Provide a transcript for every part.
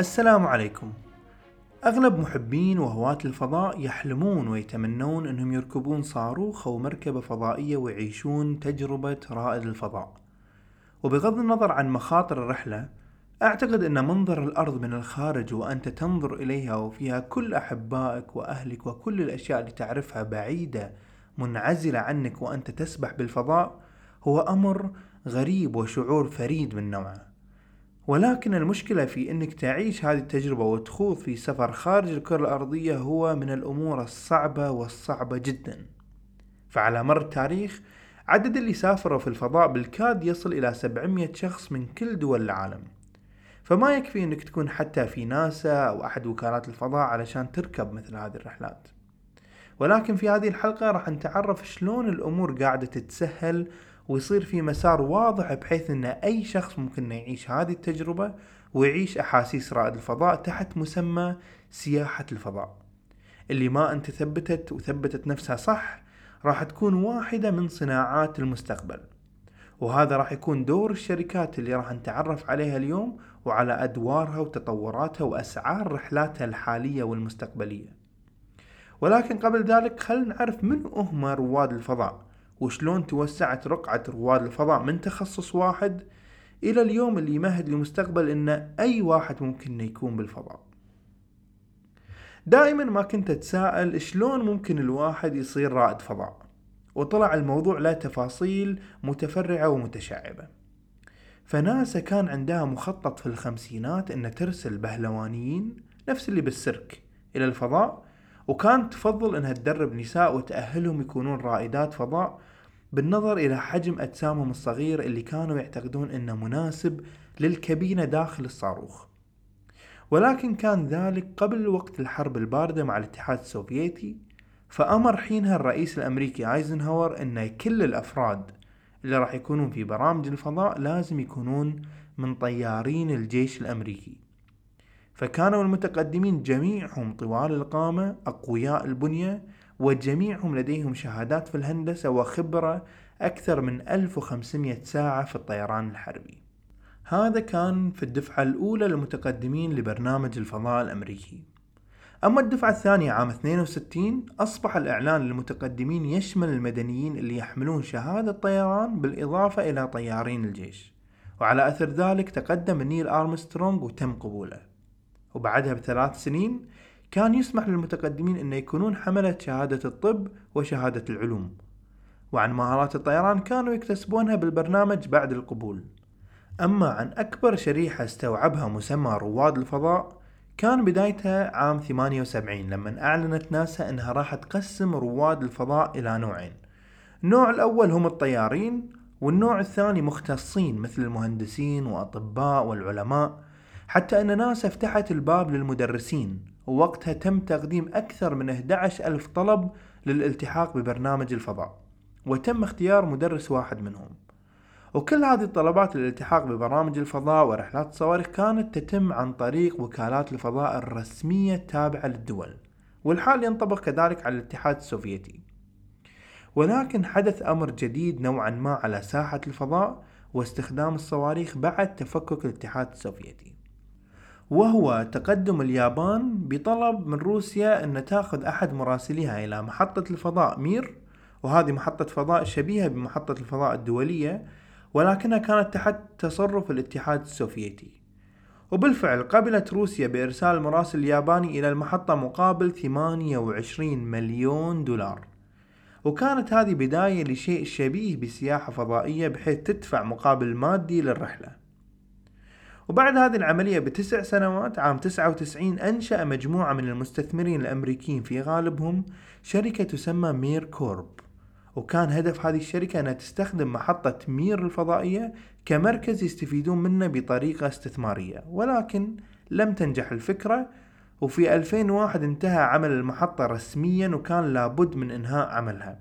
السلام عليكم. أغلب محبين وهواة الفضاء يحلمون ويتمنون أنهم يركبون صاروخ أو مركبة فضائية ويعيشون تجربة رائد الفضاء. وبغض النظر عن مخاطر الرحلة أعتقد أن منظر الأرض من الخارج وأنت تنظر إليها وفيها كل أحبائك وأهلك وكل الأشياء اللي تعرفها بعيدة منعزلة عنك وأنت تسبح بالفضاء هو أمر غريب وشعور فريد من نوعه. ولكن المشكلة في إنك تعيش هذه التجربة وتخوض في سفر خارج الكرة الأرضية هو من الأمور الصعبة والصعبة جدا. فعلى مر التاريخ عدد اللي سافروا في الفضاء بالكاد يصل إلى 700 شخص من كل دول العالم. فما يكفي إنك تكون حتى في ناسا أو أحد وكالات الفضاء علشان تركب مثل هذه الرحلات. ولكن في هذه الحلقة راح نتعرف شلون الأمور قاعدة تتسهل ويصير في مسار واضح بحيث إن أي شخص ممكن يعيش هذه التجربة ويعيش أحاسيس رائد الفضاء تحت مسمى سياحة الفضاء. اللي ما أنت ثبتت وثبتت نفسها صح راح تكون واحدة من صناعات المستقبل. وهذا راح يكون دور الشركات اللي راح نتعرف عليها اليوم وعلى أدوارها وتطوراتها وأسعار رحلاتها الحالية والمستقبلية. ولكن قبل ذلك خلنا نعرف من هم رواد الفضاء. وشلون توسعت رقعة رواد الفضاء من تخصص واحد إلى اليوم اللي يمهد لمستقبل إن أي واحد ممكن يكون بالفضاء. دائما ما كنت أتساءل شلون ممكن الواحد يصير رائد فضاء وطلع الموضوع له تفاصيل متفرعة ومتشعبة. فناسا كان عندها مخطط في الخمسينات أن ترسل بهلوانيين نفس اللي بالسيرك إلى الفضاء وكانت تفضل أنها تدرب نساء وتأهلهم يكونون رائدات فضاء بالنظر إلى حجم أجسامهم الصغير اللي كانوا يعتقدون أنه مناسب للكابينة داخل الصاروخ. ولكن كان ذلك قبل وقت الحرب الباردة مع الاتحاد السوفيتي فأمر حينها الرئيس الأمريكي آيزنهاور أن كل الأفراد اللي راح يكونون في برامج الفضاء لازم يكونون من طيارين الجيش الأمريكي. فكانوا المتقدمين جميعهم طوال القامة أقوياء البنية وجميعهم لديهم شهادات في الهندسة وخبرة أكثر من 1500 ساعة في الطيران الحربي. هذا كان في الدفعة الأولى للمتقدمين لبرنامج الفضاء الأمريكي. أما الدفعة الثانية عام 62 أصبح الإعلان للمتقدمين يشمل المدنيين اللي يحملون شهادة طيران بالإضافة إلى طيارين الجيش. وعلى أثر ذلك تقدم نيل أرمسترونغ وتم قبوله. وبعدها بثلاث سنين كان يسمح للمتقدمين أن يكونون حملة شهادة الطب وشهادة العلوم. وعن مهارات الطيران كانوا يكتسبونها بالبرنامج بعد القبول. أما عن أكبر شريحة استوعبها مسمى رواد الفضاء كان بدايتها عام 78 لما أعلنت ناسا أنها راح تقسم رواد الفضاء إلى نوعين. النوع الأول هم الطيارين والنوع الثاني مختصين مثل المهندسين وأطباء والعلماء حتى أن ناسا فتحت الباب للمدرسين. ووقتها تم تقديم أكثر من 11 ألف طلب للالتحاق ببرنامج الفضاء وتم اختيار مدرس واحد منهم. وكل هذه الطلبات للالتحاق ببرامج الفضاء ورحلات الصواريخ كانت تتم عن طريق وكالات الفضاء الرسمية التابعة للدول والحال ينطبق كذلك على الاتحاد السوفيتي. ولكن حدث أمر جديد نوعا ما على ساحة الفضاء واستخدام الصواريخ بعد تفكك الاتحاد السوفيتي. وهو تقدم اليابان بطلب من روسيا أن تأخذ أحد مراسليها إلى محطة الفضاء مير وهذه محطة فضاء شبيهة بمحطة الفضاء الدولية ولكنها كانت تحت تصرف الاتحاد السوفيتي. وبالفعل قبلت روسيا بإرسال المراسل الياباني إلى المحطة مقابل 28 مليون دولار. وكانت هذه بداية لشيء شبيه بسياحة فضائية بحيث تدفع مقابل مادي للرحلة. وبعد هذه العملية بتسع سنوات عام 99 أنشأ مجموعة من المستثمرين الأمريكيين في غالبهم شركة تسمى MirCorp. وكان هدف هذه الشركة أنها تستخدم محطة مير الفضائية كمركز يستفيدون منه بطريقة استثمارية. ولكن لم تنجح الفكرة وفي 2001 انتهى عمل المحطة رسميا وكان لابد من إنهاء عملها.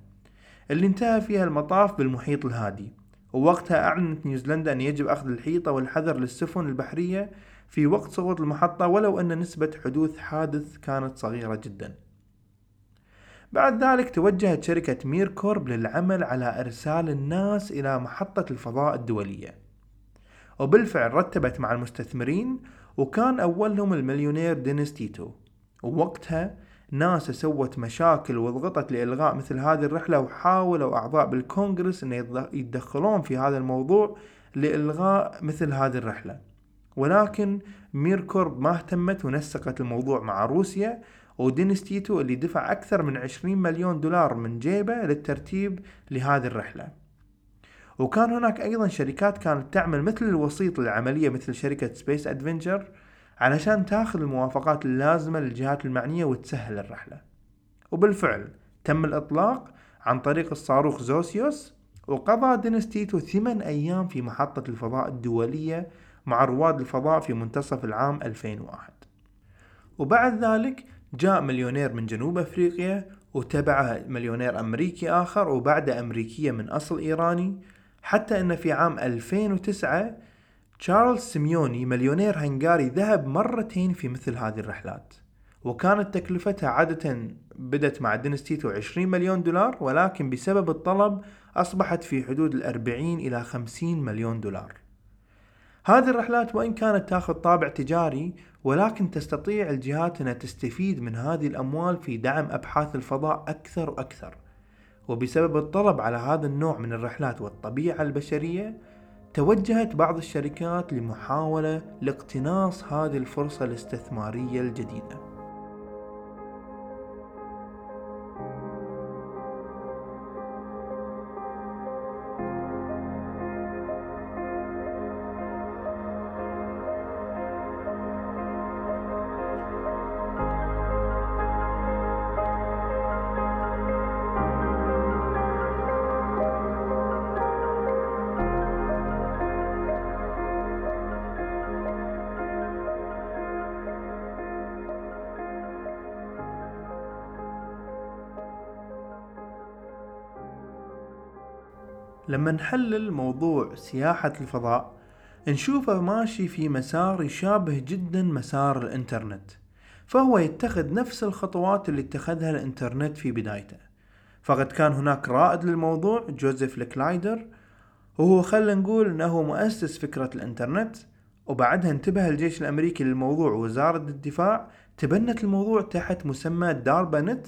اللي انتهى فيها المطاف بالمحيط الهادي. ووقتها أعلنت نيوزيلندا أن يجب أخذ الحيطة والحذر للسفن البحرية في وقت سقوط المحطة ولو أن نسبة حدوث حادث كانت صغيرة جدا. بعد ذلك توجهت شركة ميركورب للعمل على إرسال الناس إلى محطة الفضاء الدولية. وبالفعل رتبت مع المستثمرين وكان أولهم المليونير دينيس تيتو. ووقتها ناسا سوت مشاكل وضغطت لإلغاء مثل هذه الرحلة وحاولوا أعضاء بالكونغرس أن يتدخلون في هذا الموضوع لإلغاء مثل هذه الرحلة. ولكن MirCorp ما اهتمت ونسقت الموضوع مع روسيا ودينيس تيتو اللي دفع أكثر من 20 مليون دولار من جيبه للترتيب لهذه الرحلة. وكان هناك أيضا شركات كانت تعمل مثل الوسيط للعملية مثل شركة Space Adventures علشان تاخذ الموافقات اللازمة للجهات المعنية وتسهل الرحلة. وبالفعل تم الإطلاق عن طريق الصاروخ سويوز وقضى دينيس تيتو ثمان أيام في محطة الفضاء الدولية مع رواد الفضاء في منتصف العام 2001 وبعد ذلك جاء مليونير من جنوب أفريقيا وتبعه مليونير أمريكي آخر وبعده أمريكية من أصل إيراني حتى أن في عام 2009 تشارلز سيميوني مليونير هنغاري ذهب مرتين في مثل هذه الرحلات. وكانت تكلفتها عادة بدت مع دينيس تيتو 20 مليون دولار ولكن بسبب الطلب أصبحت في حدود الأربعين إلى 50 مليون دولار. هذه الرحلات وإن كانت تأخذ طابع تجاري ولكن تستطيع الجهات أنها تستفيد من هذه الأموال في دعم أبحاث الفضاء أكثر وأكثر. وبسبب الطلب على هذا النوع من الرحلات والطبيعة البشرية توجهت بعض الشركات لمحاولة لاقتناص هذه الفرصة الاستثمارية الجديدة. لما نحلل موضوع سياحة الفضاء نشوفه ماشي في مسار يشابه جدا مسار الإنترنت فهو يتخذ نفس الخطوات اللي اتخذها الإنترنت في بدايته. فقد كان هناك رائد للموضوع جوزيف لكلايدر وهو خلنا نقول إنه مؤسس فكرة الإنترنت وبعدها انتبه الجيش الأمريكي للموضوع ووزارة الدفاع تبنت الموضوع تحت مسمى داربا نت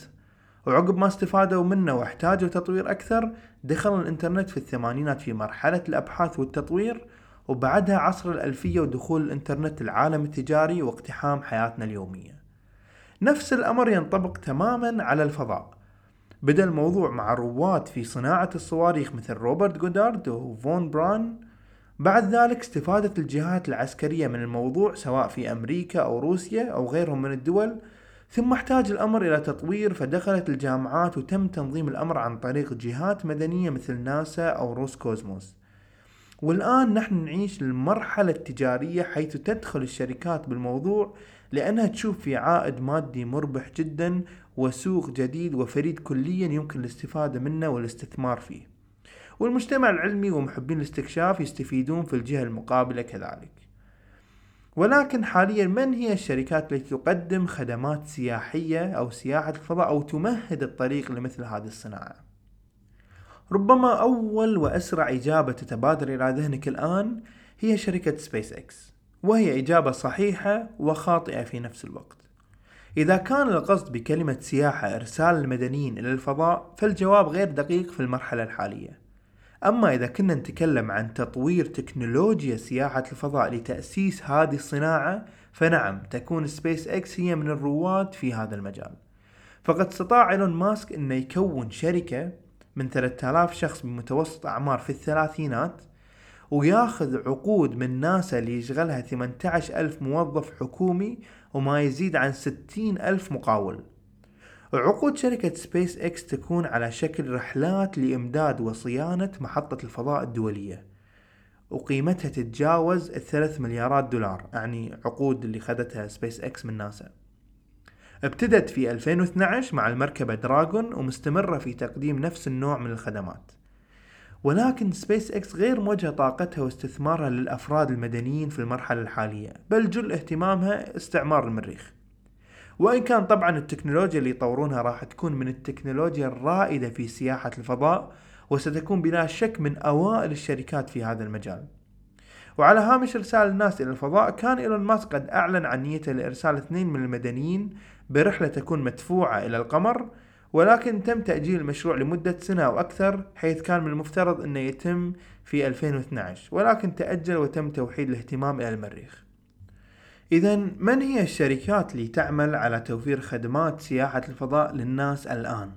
وعقب ما استفادوا منه واحتاجوا تطوير أكثر دخل الإنترنت في الثمانينات في مرحلة الأبحاث والتطوير وبعدها عصر الألفية ودخول الإنترنت العالم التجاري واقتحام حياتنا اليومية. نفس الأمر ينطبق تماما على الفضاء. بدأ الموضوع مع رواد في صناعة الصواريخ مثل روبرت جودارد وفون بران بعد ذلك استفادت الجهات العسكرية من الموضوع سواء في أمريكا أو روسيا أو غيرهم من الدول ثم احتاج الأمر إلى تطوير فدخلت الجامعات وتم تنظيم الأمر عن طريق جهات مدنية مثل ناسا أو روس كوزموس. والآن نحن نعيش المرحلة التجارية حيث تدخل الشركات بالموضوع لأنها تشوف في عائد مادي مربح جدا وسوق جديد وفريد كليا يمكن الاستفادة منه والاستثمار فيه. والمجتمع العلمي ومحبين الاستكشاف يستفيدون في الجهة المقابلة كذلك. ولكن حاليا من هي الشركات التي تقدم خدمات سياحية أو سياحة الفضاء أو تمهد الطريق لمثل هذه الصناعة؟ ربما أول وأسرع إجابة تتبادر إلى ذهنك الآن هي شركة سبيس إكس وهي إجابة صحيحة وخاطئة في نفس الوقت. إذا كان القصد بكلمة سياحة إرسال المدنيين إلى الفضاء فالجواب غير دقيق في المرحلة الحالية. أما إذا كنا نتكلم عن تطوير تكنولوجيا سياحة الفضاء لتأسيس هذه الصناعة فنعم تكون سبيس إكس هي من الرواد في هذا المجال. فقد استطاع إيلون ماسك أنه يكون شركة من 3000 شخص بمتوسط أعمار في الثلاثينات وياخذ عقود من ناسا ليشغلها 18 ألف موظف حكومي وما يزيد عن 60 ألف مقاول. وعقود شركة سبيس إكس تكون على شكل رحلات لإمداد وصيانة محطة الفضاء الدولية. وقيمتها تتجاوز الثلاث مليارات دولار يعني عقود اللي خدتها سبيس إكس من ناسا. ابتدت في 2012 مع المركبة Dragon ومستمرة في تقديم نفس النوع من الخدمات. ولكن سبيس إكس غير موجهة طاقتها واستثمارها للأفراد المدنيين في المرحلة الحالية بل جل اهتمامها استعمار المريخ. وإن كان طبعا التكنولوجيا اللي يطورونها راح تكون من التكنولوجيا الرائدة في سياحة الفضاء وستكون بلا شك من أوائل الشركات في هذا المجال. وعلى هامش إرسال الناس إلى الفضاء كان إيلون ماسك قد أعلن عن نيته لإرسال اثنين من المدنيين برحلة تكون مدفوعة إلى القمر ولكن تم تأجيل المشروع لمدة سنة أو أكثر حيث كان من المفترض أنه يتم في 2012 ولكن تأجل وتم توحيد الاهتمام إلى المريخ. إذا من هي الشركات اللي تعمل على توفير خدمات سياحة الفضاء للناس الآن؟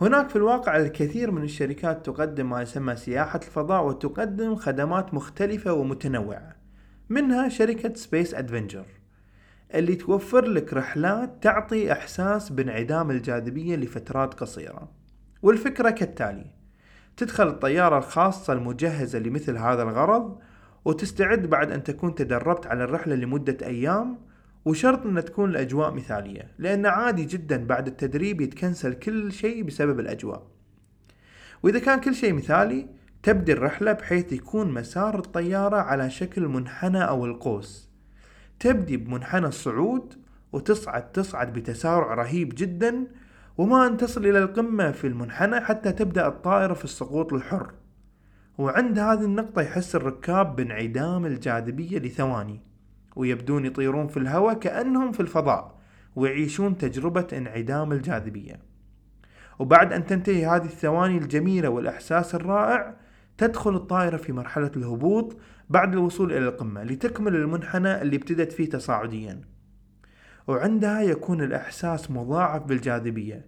هناك في الواقع الكثير من الشركات تقدم ما يسمى سياحة الفضاء وتقدم خدمات مختلفة ومتنوعة منها شركة Space Adventures اللي توفر لك رحلات تعطي إحساس بانعدام الجاذبية لفترات قصيرة والفكرة كالتالي تدخل الطيارة الخاصة المجهزة لمثل هذا الغرض وتستعد بعد أن تكون تدربت على الرحلة لمدة أيام وشرط أن تكون الأجواء مثالية لأن عادي جدا بعد التدريب يتكنسل كل شيء بسبب الأجواء. وإذا كان كل شيء مثالي تبدي الرحلة بحيث يكون مسار الطيارة على شكل منحنى أو القوس. تبدي بمنحنى الصعود وتصعد تصعد بتسارع رهيب جدا وما أن تصل إلى القمة في المنحنى حتى تبدأ الطائرة في السقوط الحر. وعند هذه النقطة يحس الركاب بانعدام الجاذبية لثواني ويبدون يطيرون في الهواء كأنهم في الفضاء ويعيشون تجربة انعدام الجاذبية. وبعد أن تنتهي هذه الثواني الجميلة والإحساس الرائع تدخل الطائرة في مرحلة الهبوط بعد الوصول إلى القمة لتكمل المنحنى اللي ابتدت فيه تصاعديا. وعندها يكون الإحساس مضاعف بالجاذبية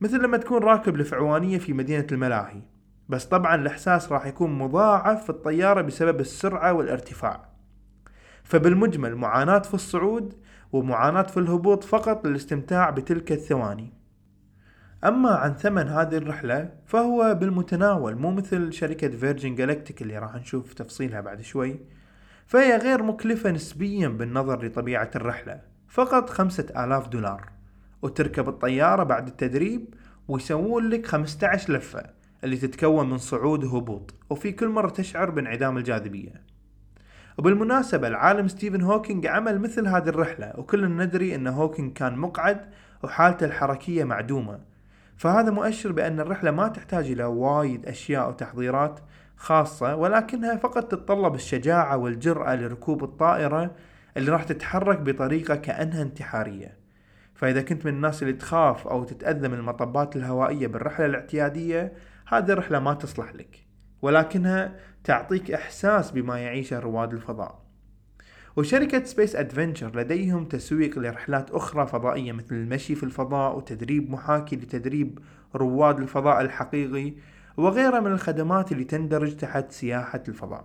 مثل لما تكون راكب لفعوانية في مدينة الملاهي. بس طبعا الإحساس راح يكون مضاعف في الطيارة بسبب السرعة والارتفاع. فبالمجمل معاناة في الصعود ومعاناة في الهبوط فقط للاستمتاع بتلك الثواني. أما عن ثمن هذه الرحلة فهو بالمتناول مو مثل شركة فيرجن جالكتيك اللي راح نشوف تفصيلها بعد شوي. فهي غير مكلفة نسبيا بالنظر لطبيعة الرحلة. فقط خمسة آلاف دولار. وتركب الطيارة بعد التدريب ويسوون لك 15 لفة. اللي تتكون من صعود وهبوط وفي كل مرة تشعر بانعدام الجاذبية. وبالمناسبة العالم ستيفن هوكينج عمل مثل هذه الرحلة وكلنا ندري أن هوكينج كان مقعد وحالته الحركية معدومة. فهذا مؤشر بأن الرحلة ما تحتاج إلى وايد أشياء وتحضيرات خاصة ولكنها فقط تتطلب الشجاعة والجرأة لركوب الطائرة اللي راح تتحرك بطريقة كأنها انتحارية. فإذا كنت من الناس اللي تخاف أو تتأذى من المطبات الهوائية بالرحلة الاعتيادية هذه الرحلة ما تصلح لك ولكنها تعطيك إحساس بما يعيشه رواد الفضاء. وشركة Space Adventures لديهم تسويق لرحلات أخرى فضائية مثل المشي في الفضاء وتدريب محاكي لتدريب رواد الفضاء الحقيقي وغيرها من الخدمات اللي تندرج تحت سياحة الفضاء.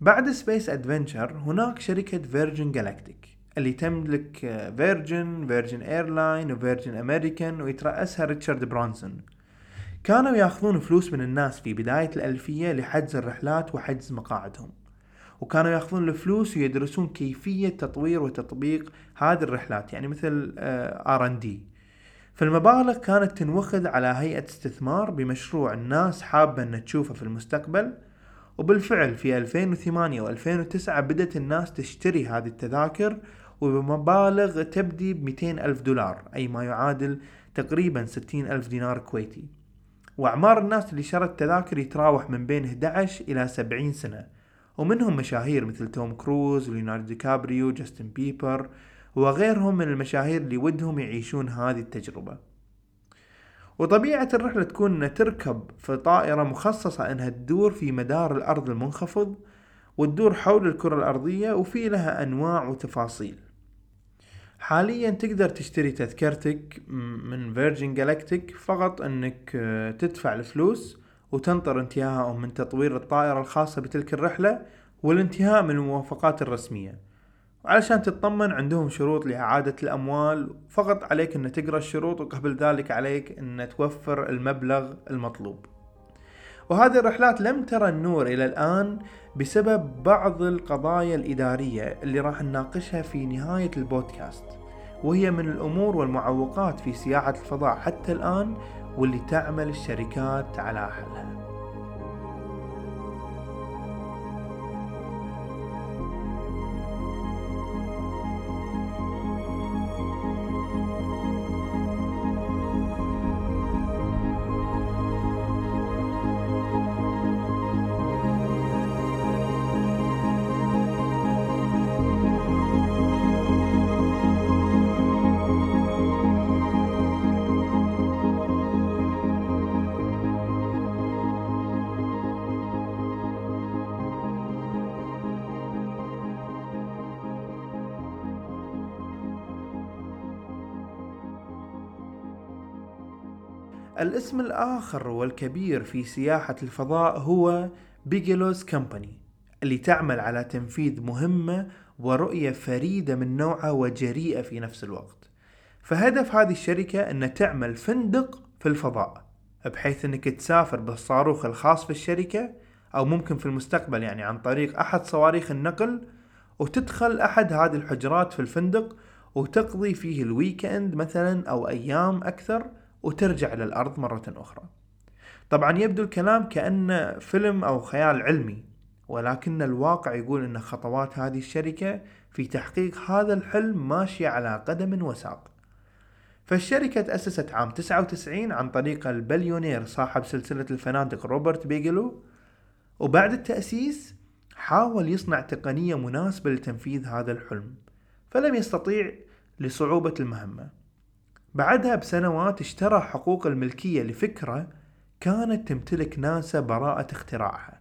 بعد Space Adventures هناك شركة Virgin Galactic اللي تملك Virgin Virgin Airline و Virgin American ويترأسها ريتشارد برانسون. كانوا ياخذون فلوس من الناس في بداية الألفية لحجز الرحلات وحجز مقاعدهم. وكانوا ياخذون الفلوس ويدرسون كيفية تطوير وتطبيق هذه الرحلات يعني مثل ار ان دي فالمبالغ كانت تنوخذ على هيئة استثمار بمشروع الناس حابة ان تشوفه في المستقبل. وبالفعل في 2008 و 2009 بدأت الناس تشتري هذه التذاكر وبمبالغ تبدي ب 200 ألف دولار أي ما يعادل تقريبا 60 ألف دينار كويتي. وأعمار الناس اللي شرت تذاكر يتراوح من بين 11 إلى 70 سنة. ومنهم مشاهير مثل توم كروز وليوناردو دي كابريو جاستن بيبر وغيرهم من المشاهير اللي ودهم يعيشون هذه التجربة. وطبيعة الرحلة تكون أن تركب في طائرة مخصصة أنها تدور في مدار الأرض المنخفض وتدور حول الكرة الأرضية وفي لها أنواع وتفاصيل. حاليا تقدر تشتري تذكرتك من Virgin Galactic فقط أنك آه، تدفع الفلوس وتنطر انتهاءهم من تطوير الطائرة الخاصة بتلك الرحلة والانتهاء من الموافقات الرسمية. وعلشان تطمن عندهم شروط لإعادة الأموال فقط عليك أن تقرأ الشروط وقبل ذلك عليك أن توفر المبلغ المطلوب. وهذه الرحلات لم ترى النور إلى الآن بسبب بعض القضايا الإدارية اللي راح نناقشها في نهاية البودكاست وهي من الأمور والمعوقات في سياحة الفضاء حتى الآن واللي تعمل الشركات على حلها الاسم الآخر والكبير في سياحة الفضاء هو بيجلوز كمباني اللي تعمل على تنفيذ مهمة ورؤية فريدة من نوعها وجريئة في نفس الوقت. فهدف هذه الشركة أن تعمل فندق في الفضاء بحيث أنك تسافر بالصاروخ الخاص في الشركة أو ممكن في المستقبل يعني عن طريق أحد صواريخ النقل وتدخل أحد هذه الحجرات في الفندق وتقضي فيه ال weekend مثلا أو أيام أكثر وترجع للأرض مرة أخرى. طبعا يبدو الكلام كأنه فيلم أو خيال علمي ولكن الواقع يقول أن خطوات هذه الشركة في تحقيق هذا الحلم ماشية على قدم وساق. فالشركة تأسست عام 99 عن طريق البليونير صاحب سلسلة الفنادق روبرت بيجلو وبعد التأسيس حاول يصنع تقنية مناسبة لتنفيذ هذا الحلم فلم يستطيع لصعوبة المهمة. بعدها بسنوات اشترى حقوق الملكية لفكرة كانت تمتلك ناسا براءة اختراعها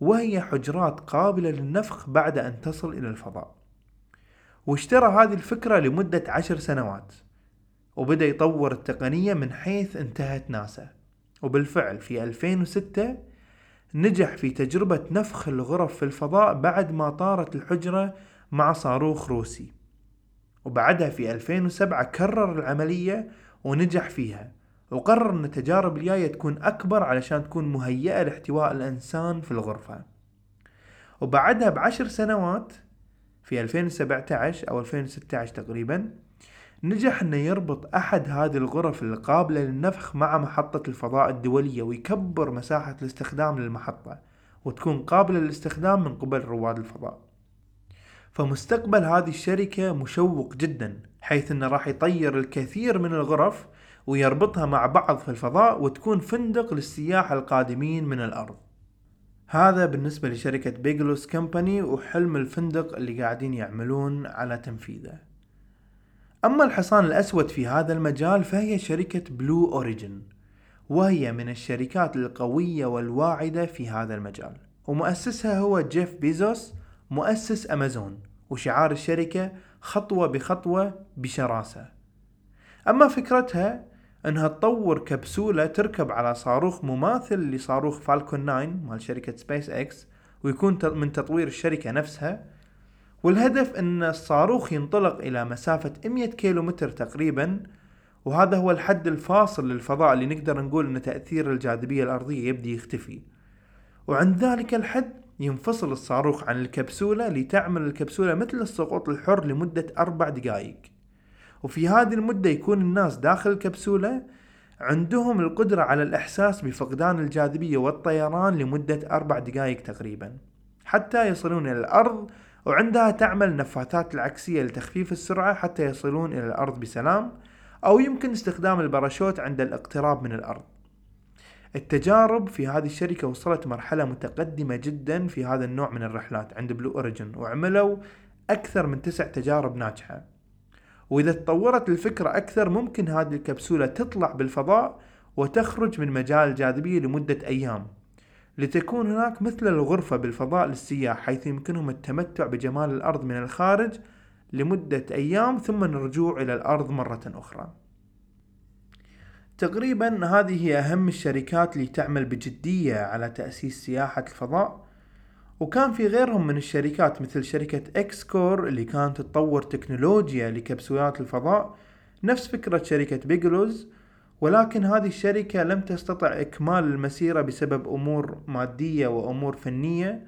وهي حجرات قابلة للنفخ بعد أن تصل إلى الفضاء. واشترى هذه الفكرة لمدة عشر سنوات وبدأ يطور التقنية من حيث انتهت ناسا. وبالفعل في 2006 نجح في تجربة نفخ الغرف في الفضاء بعد ما طارت الحجرة مع صاروخ روسي. وبعدها في 2007 كرر العملية ونجح فيها وقرر إن التجارب الجاية تكون أكبر علشان تكون مهيئة لاحتواء الإنسان في الغرفة. وبعدها بعشر سنوات في 2017 أو 2016 تقريبا نجح إنه يربط أحد هذه الغرف القابلة للنفخ مع محطة الفضاء الدولية ويكبر مساحة الاستخدام للمحطة وتكون قابلة للاستخدام من قبل رواد الفضاء. فمستقبل هذه الشركة مشوق جدا حيث إنه راح يطير الكثير من الغرف ويربطها مع بعض في الفضاء وتكون فندق للسياح القادمين من الأرض. هذا بالنسبة لشركة بيجلوس كمباني وحلم الفندق اللي قاعدين يعملون على تنفيذه. أما الحصان الأسود في هذا المجال فهي شركة Blue Origin وهي من الشركات القوية والواعدة في هذا المجال. ومؤسسها هو جيف بيزوس مؤسس أمازون وشعار الشركة خطوة بخطوة بشراسة. أما فكرتها أنها تطور كبسولة تركب على صاروخ مماثل لصاروخ Falcon 9 مال شركة سبيس إكس ويكون من تطوير الشركة نفسها. والهدف أن الصاروخ ينطلق إلى مسافة 100 كيلومتر تقريبا وهذا هو الحد الفاصل للفضاء اللي نقدر نقول أن تأثير الجاذبية الأرضية يبدي يختفي. وعند ذلك الحد ينفصل الصاروخ عن الكبسولة لتعمل الكبسولة مثل السقوط الحر لمدة أربع دقائق وفي هذه المدة يكون الناس داخل الكبسولة عندهم القدرة على الإحساس بفقدان الجاذبية والطيران لمدة أربع دقائق تقريبا. حتى يصلون إلى الأرض وعندها تعمل نفاثات العكسية لتخفيف السرعة حتى يصلون إلى الأرض بسلام أو يمكن استخدام الباراشوت عند الاقتراب من الأرض. التجارب في هذه الشركة وصلت مرحلة متقدمة جدا في هذا النوع من الرحلات عند Blue Origin وعملوا أكثر من تسع تجارب ناجحة. وإذا تطورت الفكرة أكثر ممكن هذه الكبسولة تطلع بالفضاء وتخرج من مجال الجاذبية لمدة أيام. لتكون هناك مثل الغرفة بالفضاء للسياح حيث يمكنهم التمتع بجمال الأرض من الخارج لمدة أيام ثم الرجوع إلى الأرض مرة أخرى. تقريبا هذه هي أهم الشركات اللي تعمل بجدية على تأسيس سياحة الفضاء وكان في غيرهم من الشركات مثل شركة XCOR اللي كانت تطور تكنولوجيا لكبسولات الفضاء نفس فكرة شركة Bigelow's ولكن هذه الشركة لم تستطع إكمال المسيرة بسبب أمور مادية وأمور فنية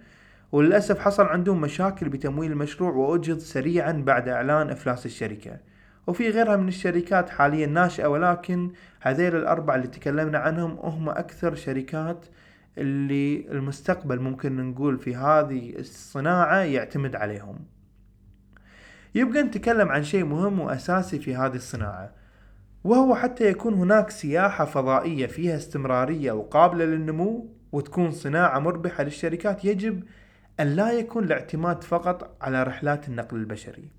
وللأسف حصل عندهم مشاكل بتمويل المشروع وأجهض سريعا بعد إعلان إفلاس الشركة. وفي غيرها من الشركات حاليا ناشئة ولكن هذيل الأربعة اللي تكلمنا عنهم هم أكثر شركات اللي المستقبل ممكن نقول في هذه الصناعة يعتمد عليهم. يبقى نتكلم عن شيء مهم وأساسي في هذه الصناعة وهو حتى يكون هناك سياحة فضائية فيها استمرارية وقابلة للنمو وتكون صناعة مربحة للشركات يجب أن لا يكون الاعتماد فقط على رحلات النقل البشري.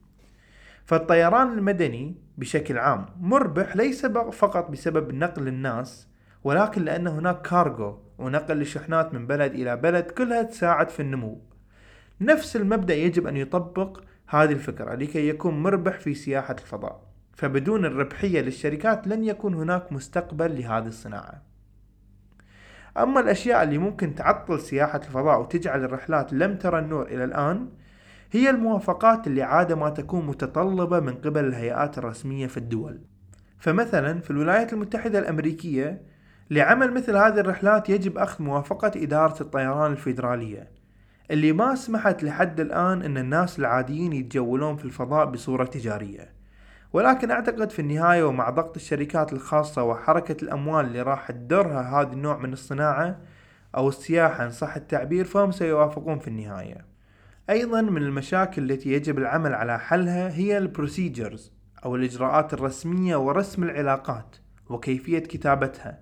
فالطيران المدني بشكل عام مربح ليس فقط بسبب نقل الناس ولكن لأن هناك كارغو ونقل الشحنات من بلد إلى بلد كلها تساعد في النمو. نفس المبدأ يجب أن يطبق هذه الفكرة لكي يكون مربح في سياحة الفضاء. فبدون الربحية للشركات لن يكون هناك مستقبل لهذه الصناعة. أما الأشياء اللي ممكن تعطل سياحة الفضاء وتجعل الرحلات لم ترى النور إلى الآن هي الموافقات اللي عادة ما تكون متطلبة من قبل الهيئات الرسمية في الدول. فمثلا في الولايات المتحدة الأمريكية لعمل مثل هذه الرحلات يجب أخذ موافقة إدارة الطيران الفيدرالية اللي ما سمحت لحد الآن أن الناس العاديين يتجولون في الفضاء بصورة تجارية. ولكن أعتقد في النهاية ومع ضغط الشركات الخاصة وحركة الأموال اللي راح تدرها هذا النوع من الصناعة أو السياحة إن صح التعبير فهم سيوافقون في النهاية. أيضا من المشاكل التي يجب العمل على حلها هي البروسيجرز أو الإجراءات الرسمية ورسم العلاقات وكيفية كتابتها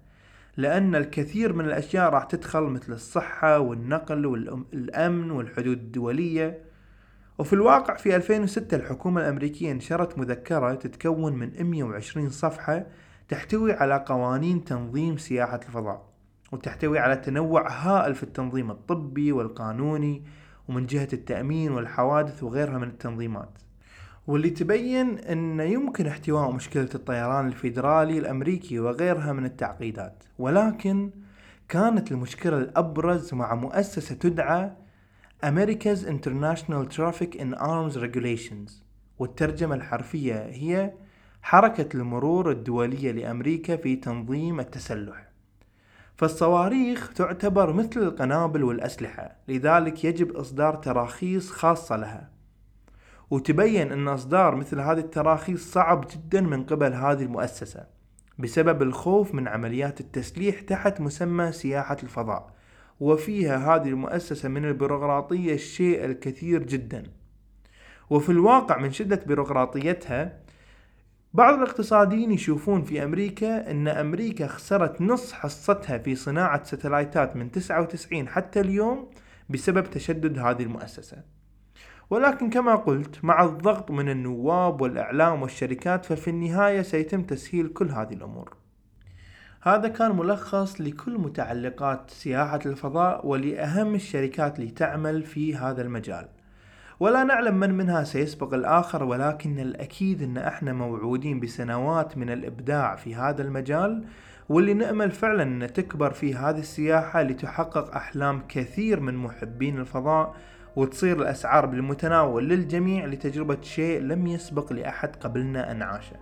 لأن الكثير من الأشياء راح تدخل مثل الصحة والنقل والأمن والحدود الدولية. وفي الواقع في 2006 الحكومة الأمريكية نشرت مذكرة تتكون من 120 صفحة تحتوي على قوانين تنظيم سياحة الفضاء وتحتوي على تنوع هائل في التنظيم الطبي والقانوني ومن جهة التأمين والحوادث وغيرها من التنظيمات. واللي تبين أن يمكن احتواء مشكلة الطيران الفيدرالي الأمريكي وغيرها من التعقيدات. ولكن كانت المشكلة الأبرز مع مؤسسة تدعى America's International Traffic in Arms Regulations. والترجمة الحرفية هي حركة المرور الدولية لأمريكا في تنظيم التسلح. فالصواريخ تعتبر مثل القنابل والأسلحة لذلك يجب إصدار تراخيص خاصة لها. وتبين أن إصدار مثل هذه التراخيص صعب جدا من قبل هذه المؤسسة بسبب الخوف من عمليات التسليح تحت مسمى سياحة الفضاء. وفيها هذه المؤسسة من البيروقراطية الشيء الكثير جدا. وفي الواقع من شدة بيروقراطيتها بعض الاقتصاديين يشوفون في أمريكا أن أمريكا خسرت نص حصتها في صناعة ستلايتات من 99 حتى اليوم بسبب تشدد هذه المؤسسة. ولكن كما قلت مع الضغط من النواب والإعلام والشركات ففي النهاية سيتم تسهيل كل هذه الأمور. هذا كان ملخص لكل متعلقات سياحة الفضاء ولأهم الشركات اللي تعمل في هذا المجال. ولا نعلم من منها سيسبق الآخر ولكن الأكيد أن إحنا موعودين بسنوات من الإبداع في هذا المجال واللي نأمل فعلا أن تكبر في هذه السياحة لتحقق أحلام كثير من محبين الفضاء وتصير الأسعار بالمتناول للجميع لتجربة شيء لم يسبق لأحد قبلنا أن عاشه.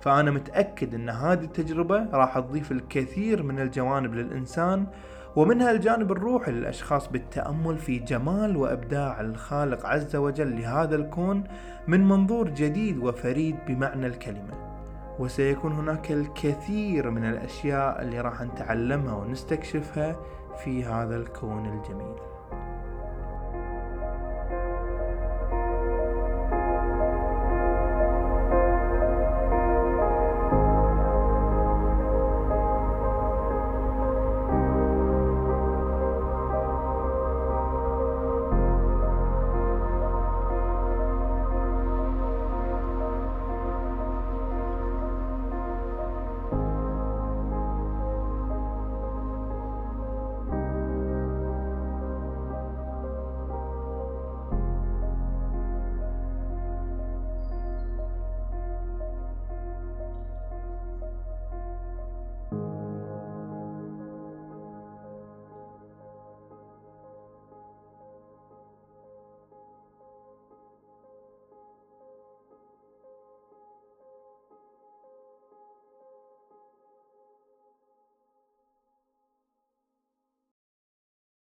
فأنا متأكد أن هذه التجربة راح تضيف الكثير من الجوانب للإنسان ومنها الجانب الروحي للأشخاص بالتأمل في جمال وإبداع الخالق عز وجل لهذا الكون من منظور جديد وفريد بمعنى الكلمة. وسيكون هناك الكثير من الأشياء اللي راح نتعلمها ونستكشفها في هذا الكون الجميل.